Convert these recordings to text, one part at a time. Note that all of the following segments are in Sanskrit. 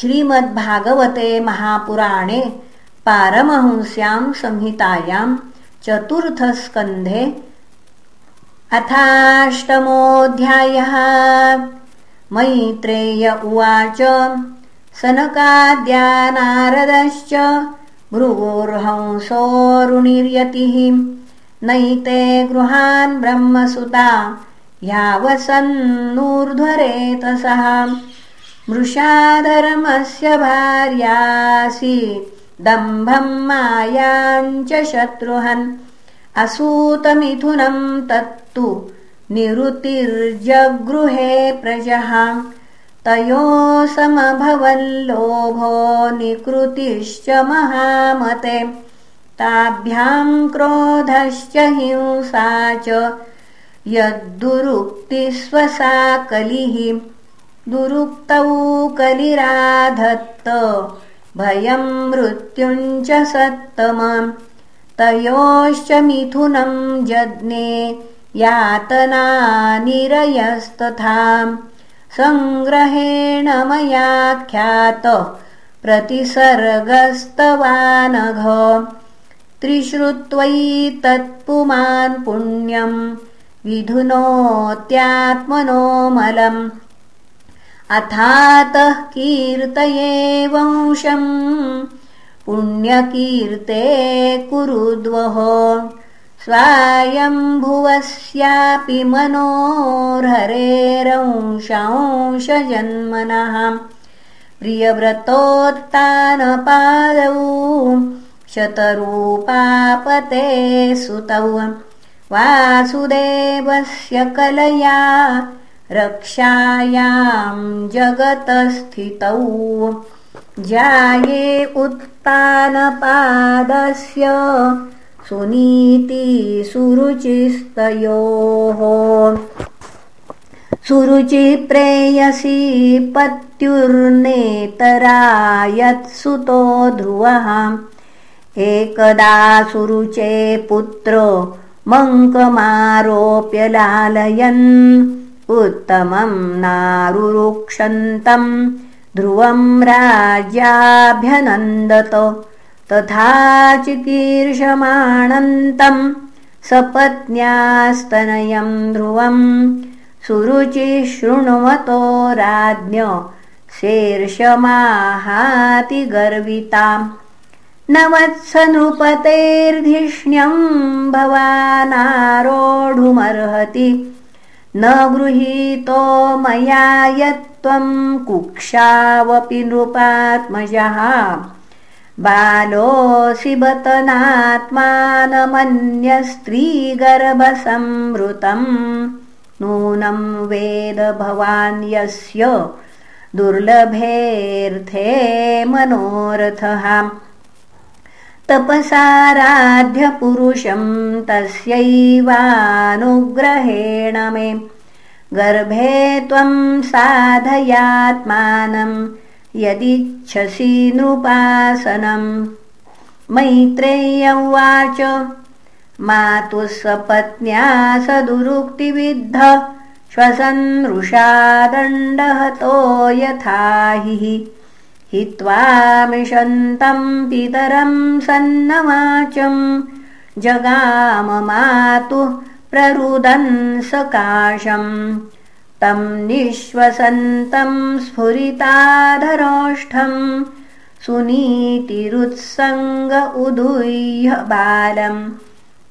श्रीमद्भागवते महापुराणे पारमहंस्यां संहितायां चतुर्थस्कन्धे अथाष्टमोऽध्यायः। मैत्रेय उवाच सनकाद्या नारदश्च भृगोर्हंसोरुणिर्यतिः नैते गृहान् ब्रह्मसुता ह्यावसन्नूर्ध्वरेतसः मृषाधर्मस्य भार्यासि दम्भम् मायाम् च शत्रुहन्। असूतमिथुनम् तत्तु निरुतिर्जगृहे प्रजः। तयो समभवल्लोभो निकृतिश्च महामते। ताभ्याम् क्रोधश्च हिंसा च। यद्दुरुक्तिस्वसा कलिः दुरुक्तौ कलिराधत्त भयम् मृत्युञ्च सत्तमम् तयोश्च मिथुनम् जज्ञे यातनानिरयस्तथा। सङ्ग्रहेण मयाख्यात प्रतिसर्गस्तवानघ। त्रिश्रुत्वैतत्पुमान् पुण्यम् विधुनोत्यात्मनोमलम् अथातः कीर्तये वंशम् पुण्यकीर्ते कुरुद्वः। स्वायम्भुवस्यापि मनोर्हरेरंशांशजन्मनः प्रियव्रतोत्तानपादौ शतरूपापते सुतौ। वासुदेवस्य कलया रक्षायाम् जगतस्थितौ। जाये उत्तानपादस्य सुरुचिस्तयोः। सुरुचिप्रेयसी पत्युर्नेतरा यत्सुतो ध्रुवः। एकदा सुरुचे पुत्र मङ्कमारोप्य लालयन् उत्तमम् नारुरुक्षन्तम् ध्रुवम् राज्याभ्यनन्दत तथा चिकीर्षमाणन्तम् सपत्न्यास्तनयम् ध्रुवम् सुरुचिः शृण्वतो राज्ञ शीर्षमाहाति गर्विताम् न वत्स भवानारोढुमर्हति न गृहीतो मया यत्त्वम् कुक्षावपि नृपात्मजः। बालोऽसि बतनात्मानमन्यस्त्रीगर्भसंवृतम् नूनम् वेद भवान् यस्य दुर्लभेऽर्थे मनोरथः तपसाराध्यपुरुषम् तस्यैवानुग्रहेण मे। गर्भे त्वम् साधयात्मानम् यदिच्छसि नृपासनम् मैत्रेय उवाच मातुः सपत्न्या सदुरुक्तिविद्ध श्वसन्नृषादण्डहतो यथा हि हित्वामिषन्तम् पितरम् सन्नवाचम्। जगाम मातुः प्ररुदन् सकाशम्। तम् निःश्वसन्तम् स्फुरिताधरोष्ठम्। सुनीतिरुत्सङ्ग उदुह्य बालम्।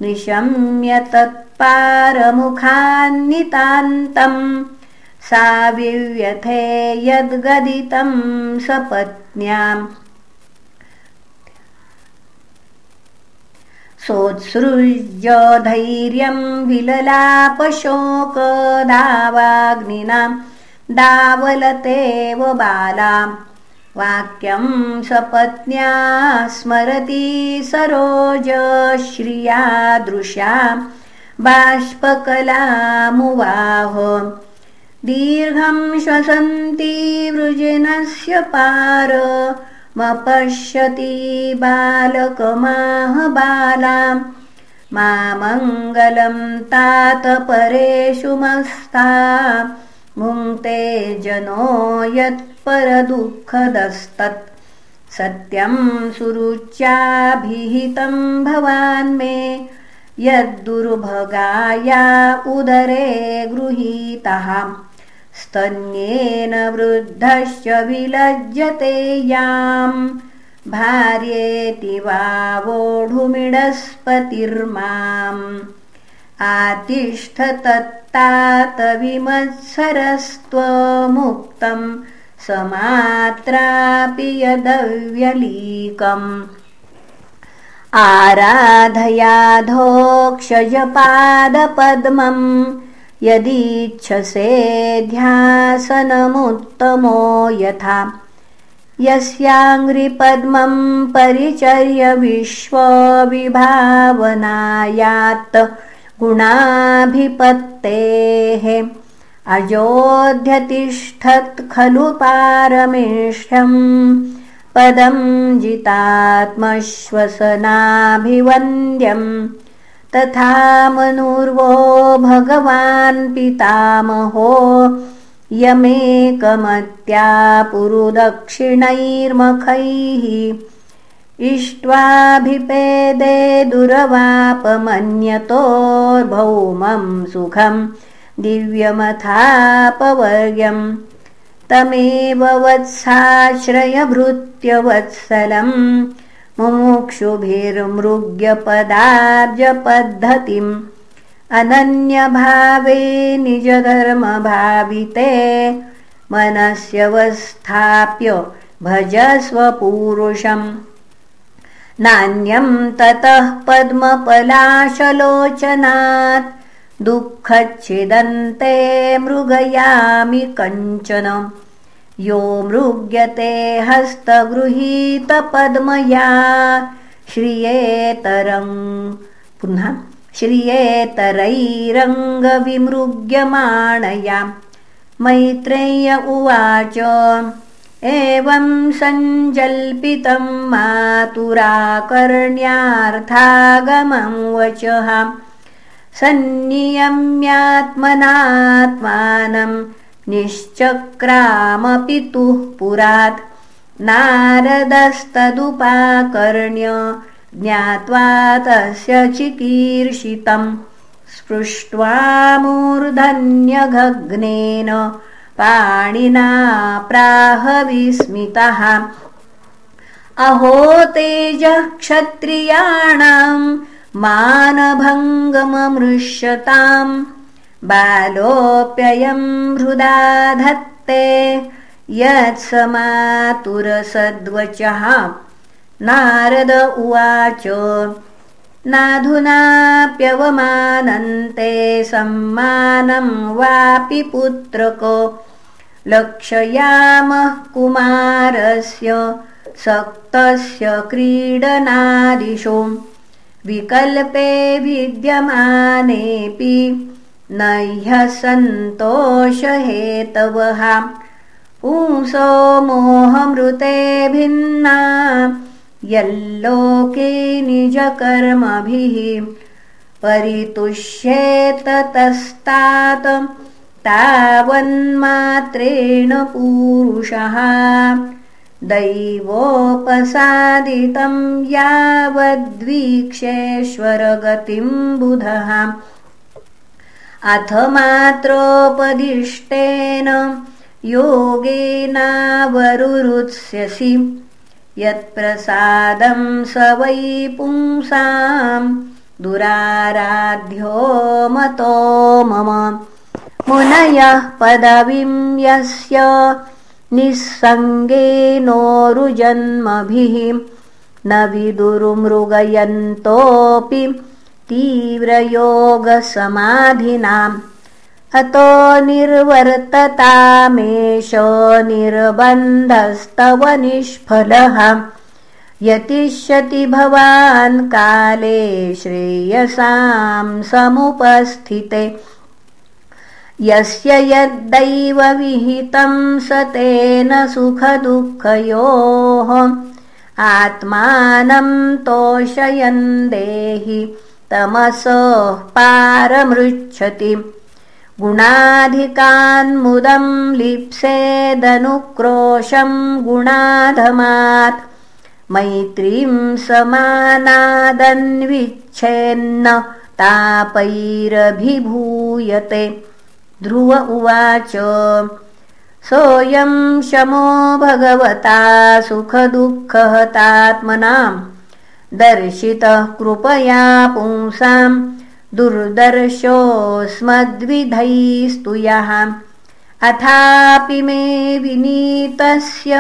निशम्य तत्पारमुखान्नितान्तम् सा विव्यथे यद्गदितम् सपत्न्याम्। सोत्सृज्य धैर्यम् विललापशोकदावाग्निनाम् दावलतेव बालाम्। वाक्यम् सपत्न्या स्मरति सरोजश्रियादृशा बाष्पकलामुवाह दीर्घम् श्वसन्ती वृजनस्य पारमपश्यति बालकमाह बालाम् मा मङ्गलम् तात परेषु मस्ता भुङ्क्ते जनो यत्परदुःखदस्तत्। सत्यं सुरुच्याभिहितं भवान् मे यद्दुर्भगाया उदरे गृहीतः स्तन्येन वृद्धश्च विलज्जते याम्। भार्येति वा वोढुमिडस्पतिर्माम्। आतिष्ठतत्तातविमत्सरस्त्वमुक्तम् समात्रापि यदव्यलीकम्। आराधयाधोक्षजपादपद्मम् यदीच्छसे ध्यासनमुत्तमो यथा। यस्याङ्घ्रिपद्मम् परिचर्य विश्वविभावनायात् गुणाभिपत्तेः अजोऽध्यतिष्ठत् खलु पारमेष्ठ्यम् पदम् जितात्मश्वसनाभिवन्द्यम् तथा मनुर्वो भगवान् पितामहो यमेकमत्या पुरुदक्षिणैर्मखैः। इष्ट्वाभिपेदे दुरवापमन्यतोर्भौमं सुखम् दिव्यमथापवर्यम् तमेव वत्साश्रयभृत्यवत्सलम् मुमुक्षुभिर्मृग्यपदाब्जपद्धतिम् अनन्यभावे निजधर्मभाविते मनस्यवस्थाप्य भजस्वपूरुषम् नान्यम् ततः पद्मपलाशलोचनात् दुःखच्छिदन्ते मृगयामि कञ्चन यो मृग्यते हस्तगृहीतपद्मया। श्रियेतरम् पुनः श्रियेतरैरङ्गविमृग्यमाणया। मैत्रेय्य उवाच एवं सञ्जल्पितं मातुराकर्ण्यार्थागमं वचः सन्नियम्यात्मनात्मानं निश्चक्रामपितुः पुरात्। नारदस्तदुपाकर्ण्य ज्ञात्वा तस्य चिकीर्षितम्। स्पृष्ट्वा मूर्धन्यघग्नेन प्राहविस्मितः अहो तेजः क्षत्रियाणाम् मानभङ्गममृष्यताम् बालोऽप्ययम् हृदा धत्ते यत्समातुरसद्वचः। नारद उवाच नाधुनाप्यवमानन्ते सम्मानं वापि पुत्रको। लक्षयामः कुमारस्य सक्तस्य क्रीडनादिषु। विकल्पे विद्यमानेऽपि न ह्यः सन्तोषहेतवः। पुंसो मोहमृते भिन्ना। यल्लोके निजकर्मभिः। परितुष्येततस्तात् तावन्मात्रेण पूरुषः। दैवोपसादितं यावद्वीक्षेश्वरगतिं बुधः अथ मात्रोपदिष्टेन योगेनावरुरुत्स्यसि। यत्प्रसादं स वै पुंसां दुराराध्यो मतो मम। मुनयः पदवीं यस्य निःसङ्गेनोरुजन्मभिः न विदुरुमृगयन्तोऽपि तीव्रयोगसमाधिनाम्। अतो निर्वर्ततामेष निर्बन्धस्तव निष्फलः। यतिष्यति भवान् काले श्रेयसां समुपस्थिते। यस्य यद्दैवविहितं स तेन सुखदुःखयोः। आत्मानं तोषयन् देहि तमसः पारमृच्छति। गुणाधिकान्मुदं लिप्सेदनुक्रोशं गुणाधमात्। मैत्रीं समानादन्विच्छेन्न तापैरभिभूयते। ध्रुव उवाच सोऽयं शमो भगवता सुखदुःखहतात्मनां दर्शितः कृपया पुंसां दुर्दर्शोऽस्मद्विधैस्तु यः। अथापि मे विनीतस्य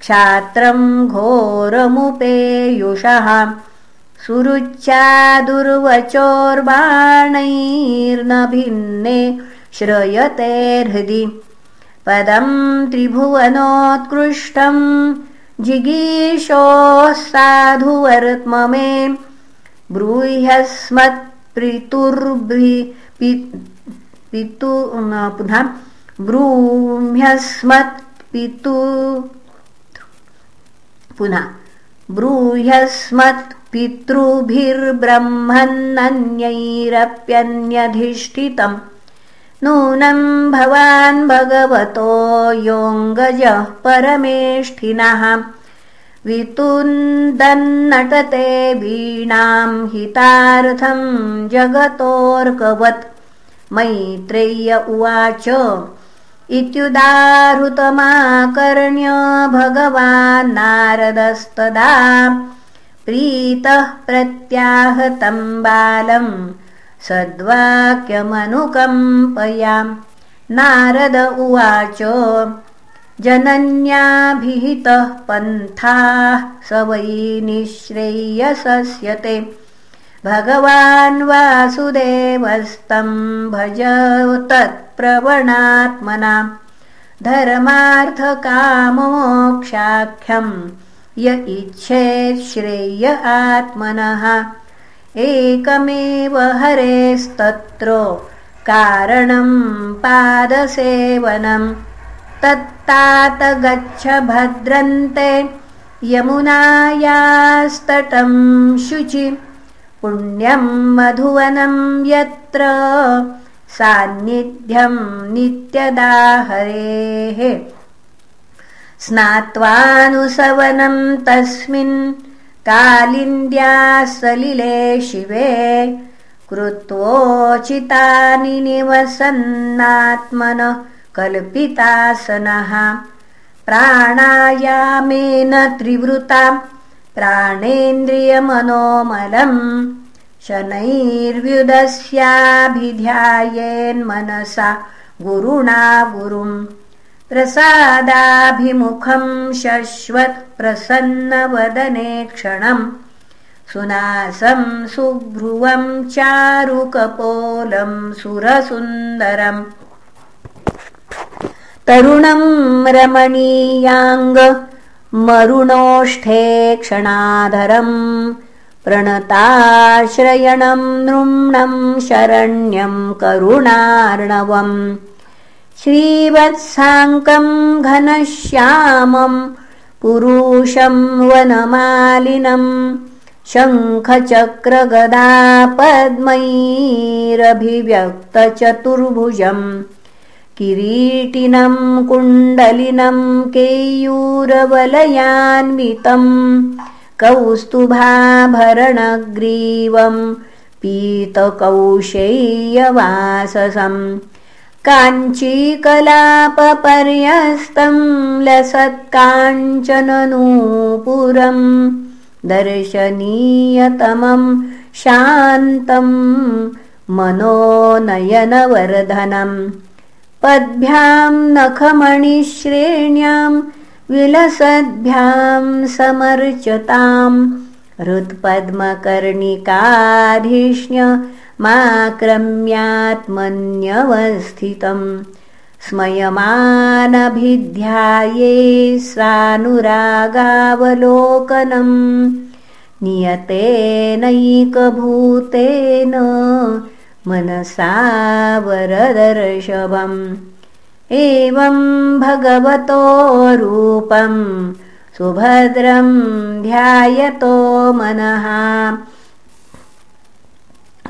क्षात्रं घोरमुपेयुषः। सुरुच्या दुर्वचोर्बाणैर्न भिन्ने श्रयते हृदि। पदं त्रिभुवनोत्कृष्टं जिगीषोः साधुवर्त्म मे ब्रूह्यस्मत्प्रितुर्भि पितु पुनः ब्रूह्यस्मत्पितु पुनः ब्रूह्यस्मत्पितृभिर्ब्रह्मन्नन्यैरप्यन्यधिष्ठितम् नूनं भवान् भगवतो योऽङ्गजः परमेष्ठिनः। वितुन्दन्नटते वीणां हितार्थं जगतोऽर्कवत्। मैत्रेय्य उवाच इत्युदाहृतमाकर्ण्य भगवान् नारदस्तदा। प्रीतः प्रत्याहतं बालं सद्वाक्यमनुकम्पया नारद उवाच जनन्याभिहितः पन्थाः स वै निःश्रेयसस्यते। भगवान् वासुदेवस्तं भज तत्प्रवणात्मना। धर्मार्थकामोक्षाख्यं य इच्छेत् श्रेय आत्मनः एकमेव हरेस्तत्र। कारणं पादसेवनं। तत्तात गच्छ भद्रन्ते। यमुनायास्तटं शुचि। पुण्यं मधुवनं यत्र। सान्निध्यं नित्यदाहरेः। स्नात्वानुसवनं तस्मिन् कालिन्द्यासलिले शिवे कृत्वोचितानि निवसन्नात्मन कल्पितासनः प्राणायामेन त्रिवृता प्राणेन्द्रियमनोमलम् शनैर्व्युदस्याभिध्यायेन्मनसा गुरुणा गुरुम् प्रसादाभिमुखं शश्वत्प्रसन्नवदने क्षणम्। सुनासं सुभ्रुवं चारुकपोलं सुरसुन्दरम्। तरुणं रमणीयाङ्ग मरुणोष्ठे क्षणाधरम्। प्रणताश्रयणं नृम्णं शरण्यं करुणार्णवम् श्रीवत्साङ्कं घनश्यामं पुरुषं वनमालिनं शङ्खचक्रगदा पद्मैरभिव्यक्तचतुर्भुजम् किरीटिनं कुण्डलिनं केयूरवलयान्वितम् कौस्तुभाभरणग्रीवं पीतकौशेयवाससम् काञ्चीकलापपर्यस्तं लसत्काञ्चननूपुरं दर्शनीयतमं शान्तं मनोनयनवर्धनम् पद्भ्यां नखमणिश्रेण्यां विलसद्भ्यां समर्चताम् हृत्पद्मकर्णिकाधिष्ण्यमाक्रम्यात्मन्यवस्थितं स्मयमानभिध्याये सानुरागावलोकनम् नियतेनैकभूतेन मनसा वरदर्शभम्। एवं भगवतो रूपं सुभद्रं ध्यायतो मनः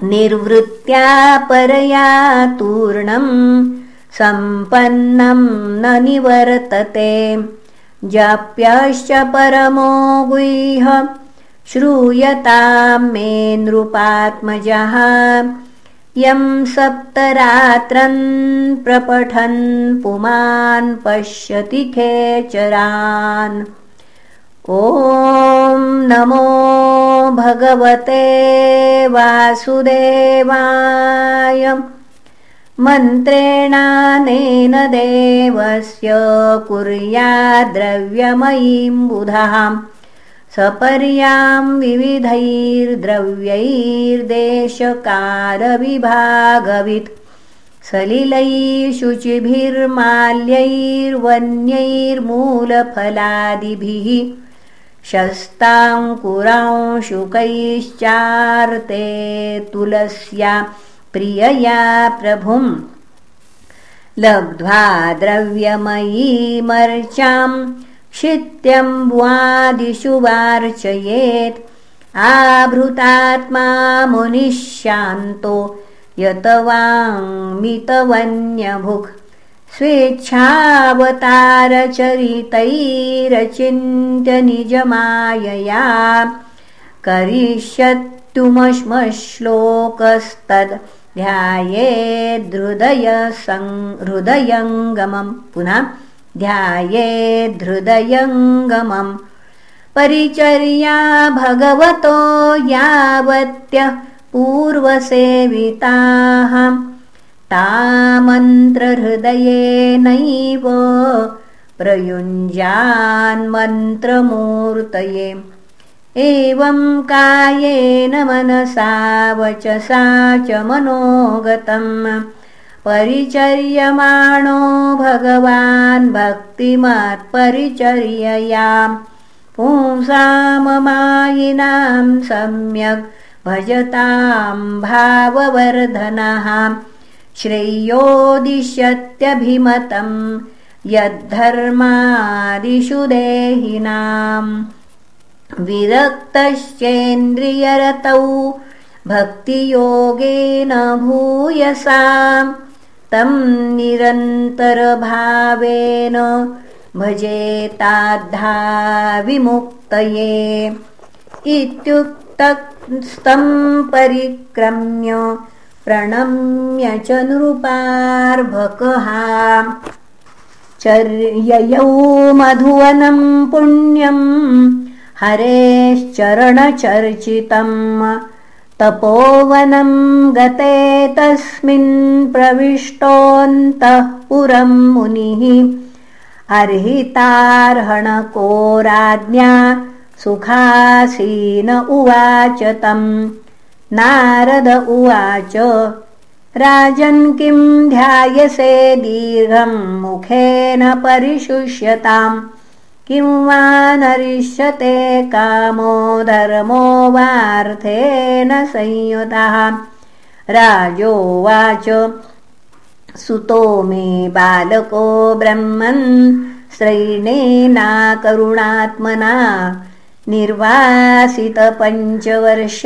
निर्वृत्त्या परया तूर्णम् सम्पन्नं न निवर्तते। जाप्यश्च परमो गुह्य श्रूयतां मे नृपात्मजः। यं सप्तरात्रन् प्रपठन् पुमान् पश्यति खेचरान् ॐ नमो भगवते वासुदेवाय मन्त्रेणानेन देवस्य कुर्याद्रव्यमयीं बुधां सपर्यां विविधैर्द्रव्यैर्देशकारविभागवित् सलिलैः शुचिभिर्माल्यैर्वन्यैर्मूलफलादिभिः शस्ताङ्कुरांशुकैश्चार्ते तुलस्या प्रियया प्रभुम्। लब्ध्वा द्रव्यमयीमर्चाम् क्षित्यम्बुवादिषु वार्चयेत्। आभृतात्मा मुनिः शान्तो यत वाङ्मितवन्यभुक् स्वेच्छावतारचरितैरचिन्त्य निजमायया करिष्यत्युमश्मश्लोकस्तद् ध्यायेद्धृदयङ्गमम् पुनः ध्यायेद्धृदयङ्गमम् परिचर्या भगवतो यावत्यः पूर्वसेविताः तामन्त्रहृदयेनैव प्रयुञ्जान्मन्त्रमूर्तये। एवं कायेन मनसा वचसा च मनोगतम्। परिचर्यमाणो भगवान् भक्तिमत्परिचर्यया पुंसाममायिनां सम्यक् भजतां भाववर्धनः श्रेयोदिश्यत्यभिमतं यद्धर्मादिषु देहिनाम्। विरक्तश्चेन्द्रियरतौ भक्तियोगेन भूयसा। तं निरन्तरभावेन भजेताद्धा विमुक्तये इत्युक्तस्तं परिक्रम्य प्रणम्य च नृपार्भकः चर्ययौ मधुवनं पुण्यम् हरेश्चरणचर्चितम्। तपोवनं गते तस्मिन् प्रविष्टोऽन्तः पुरं मुनिः। अर्हितार्हणको राज्ञा सुखासीन उवाच तम् नारद उवाच राजन् किं ध्यायसे दीर्घम् मुखेन परिशुष्यताम् किं वा नरिष्यते कामो धर्मो वार्थेन संयुतः। राजोवाच सुतो मे बालको ब्रह्मन् श्रैणेनाकरुणात्मना निर्वासितपञ्चवर्ष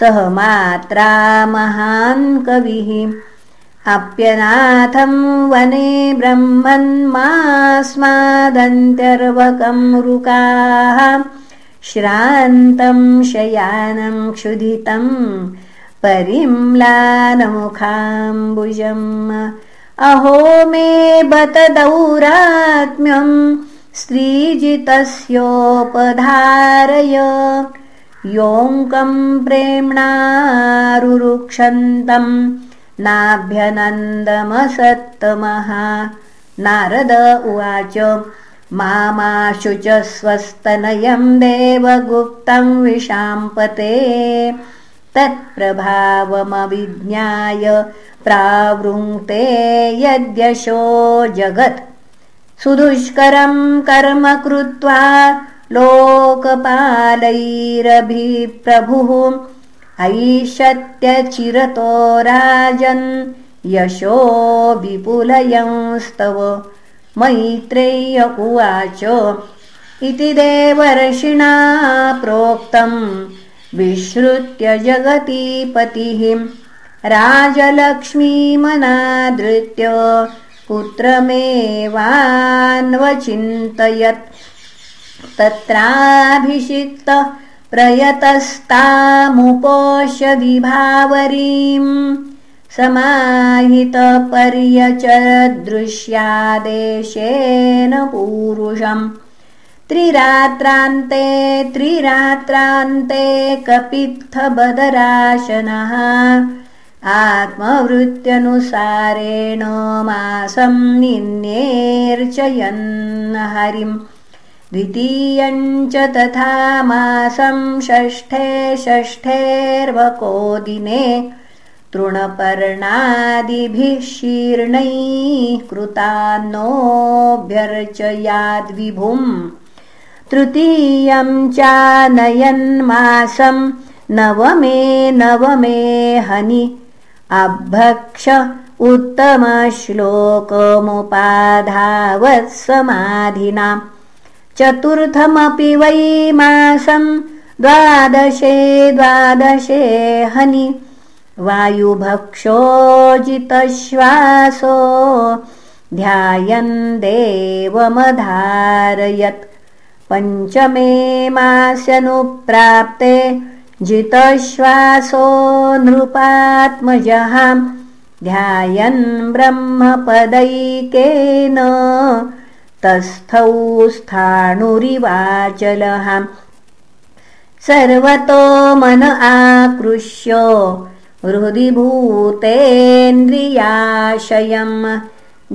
सह मात्रा महान् कविः अप्यनाथं वने ब्रह्मन्मास्मादन्त्यर्वकं रुकाः। श्रान्तं शयानं क्षुधितं परिम्लानमुखाम्बुजम्। अहो मे बत दौरात्म्यम् स्त्रीजितस्योपधारय योऽङ्कम् प्रेम्णारुरुक्षन्तम् नाभ्यनन्दमसत्तमः। नारद उवाच मामाशु च स्वस्तनयम् देवगुप्तं विशाम्पते। तत्प्रभावमविज्ञाय प्रावृङ्क्ते यद्यशो जगत्। सुदुष्करं कर्म कृत्वा लोकपालैरभिप्रभुः ऐषत्यचिरतो राजन् यशो विपुलयंस्तव। मैत्रेय्य उवाच इति देवर्षिणा प्रोक्तम् विश्रुत्य जगतीपतिः। राजलक्ष्मीमनादृत्य पुत्रमेवान्वचिन्तयत् तत्राभिषिक्त प्रयतस्तामुपोष्य विभावरीम् समाहितपर्यचरदृश्यादेशेन पूरुषम्। त्रिरात्रान्ते त्रिरात्रान्ते कपित्थबदराशनः आत्मवृत्त्यनुसारेण मासं निन्येर्चयन् हरिम् द्वितीयञ्च तथा मासं षष्ठे षष्ठेर्वको दिने तृणपर्णादिभिः शीर्णैः कृतान्नोऽभ्यर्चयाद्विभुम्। तृतीयं चानयन्मासं नवमे नवमे हनि। अभक्ष उत्तमश्लोकमुपाधावत्समाधिना चतुर्थमपि वै मासं द्वादशे द्वादशे हनि। वायुभक्षोजितश्वासो ध्यायन् देवमधारयत्। पञ्चमे मास्यनुप्राप्ते जितश्वासो नृपात्मजः। ध्यायन् ब्रह्मपदैकेन तस्थौ स्थाणुरिवाचलः सर्वतो मन आकृष्य हृदि भूतेन्द्रियाशयम्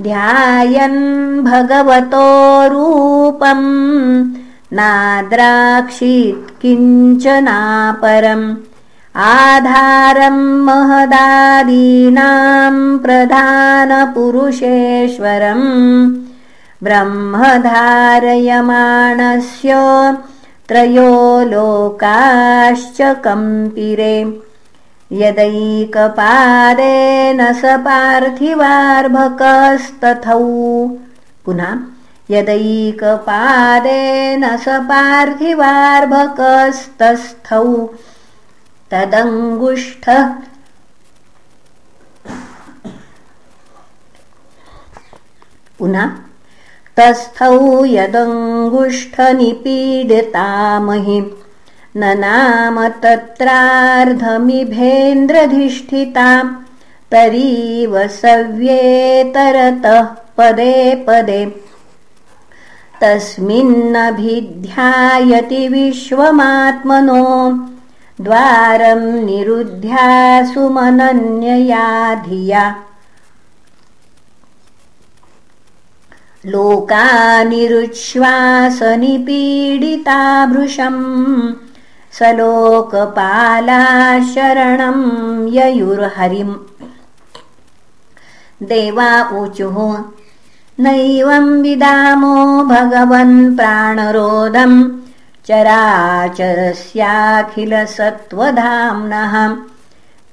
ध्यायन् भगवतो रूपम् नाद्राक्षित् किञ्चनापरम् आधारम् महदादीनाम् प्रधानपुरुषेश्वरम् ब्रह्मधारयमाणस्य त्रयो लोकाश्च कम्पिरे। यदैकपादेन स पार्थिवार्भकस्तथौ। पुनः यदैकपादेन स पार्थिवार्भकस्तस्थौ। तदङ्गुष्ठ पुनः तस्थौ यदङ्गुष्ठनिपीडितामहि न नाम तत्रार्धमिभेन्द्रधिष्ठिता तरीव सव्येतरतः पदे पदे। तस्मिन्नभिध्यायति विश्वमात्मनो द्वारं निरुध्यासुमनन्यया धिया लोकानिरुच्छ्वासनिपीडिता भृशम् स लोकपाला शरणं ययुर्हरिम्। देवा ऊचुः नैवं विदामो भगवन् प्राणरोधम् चराचरस्याखिलसत्त्वधाम्नः।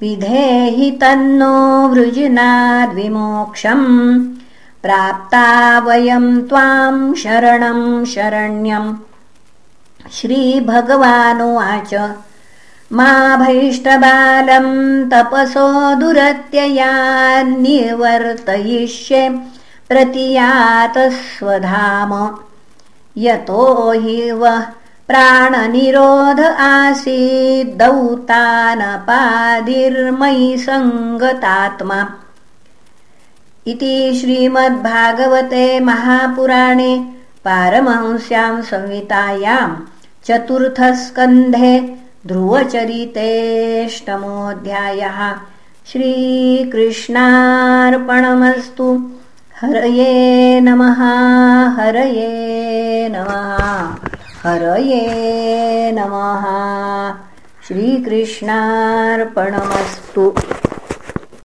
विधेहि तन्नो वृजिनाद्विमोक्षम् प्राप्ता वयम् त्वाम् शरणम् शरण्यम् श्रीभगवानुवाच। मा भैष्टबालम् तपसो दुरत्ययान्निवर्तयिष्ये प्रतियातस्वधाम। यतो हि वः प्राणनिरोध आसीद्दौतानपादिर्मयि सङ्गतात्मा इति श्रीमद्भागवते महापुराणे पारमहंस्यां संहितायां चतुर्थस्कन्धे ध्रुवचरितेष्टमोऽध्यायः। श्रीकृष्णार्पणमस्तु। हरये नमः हरये नमः हरये नमः। श्रीकृष्णार्पणमस्तु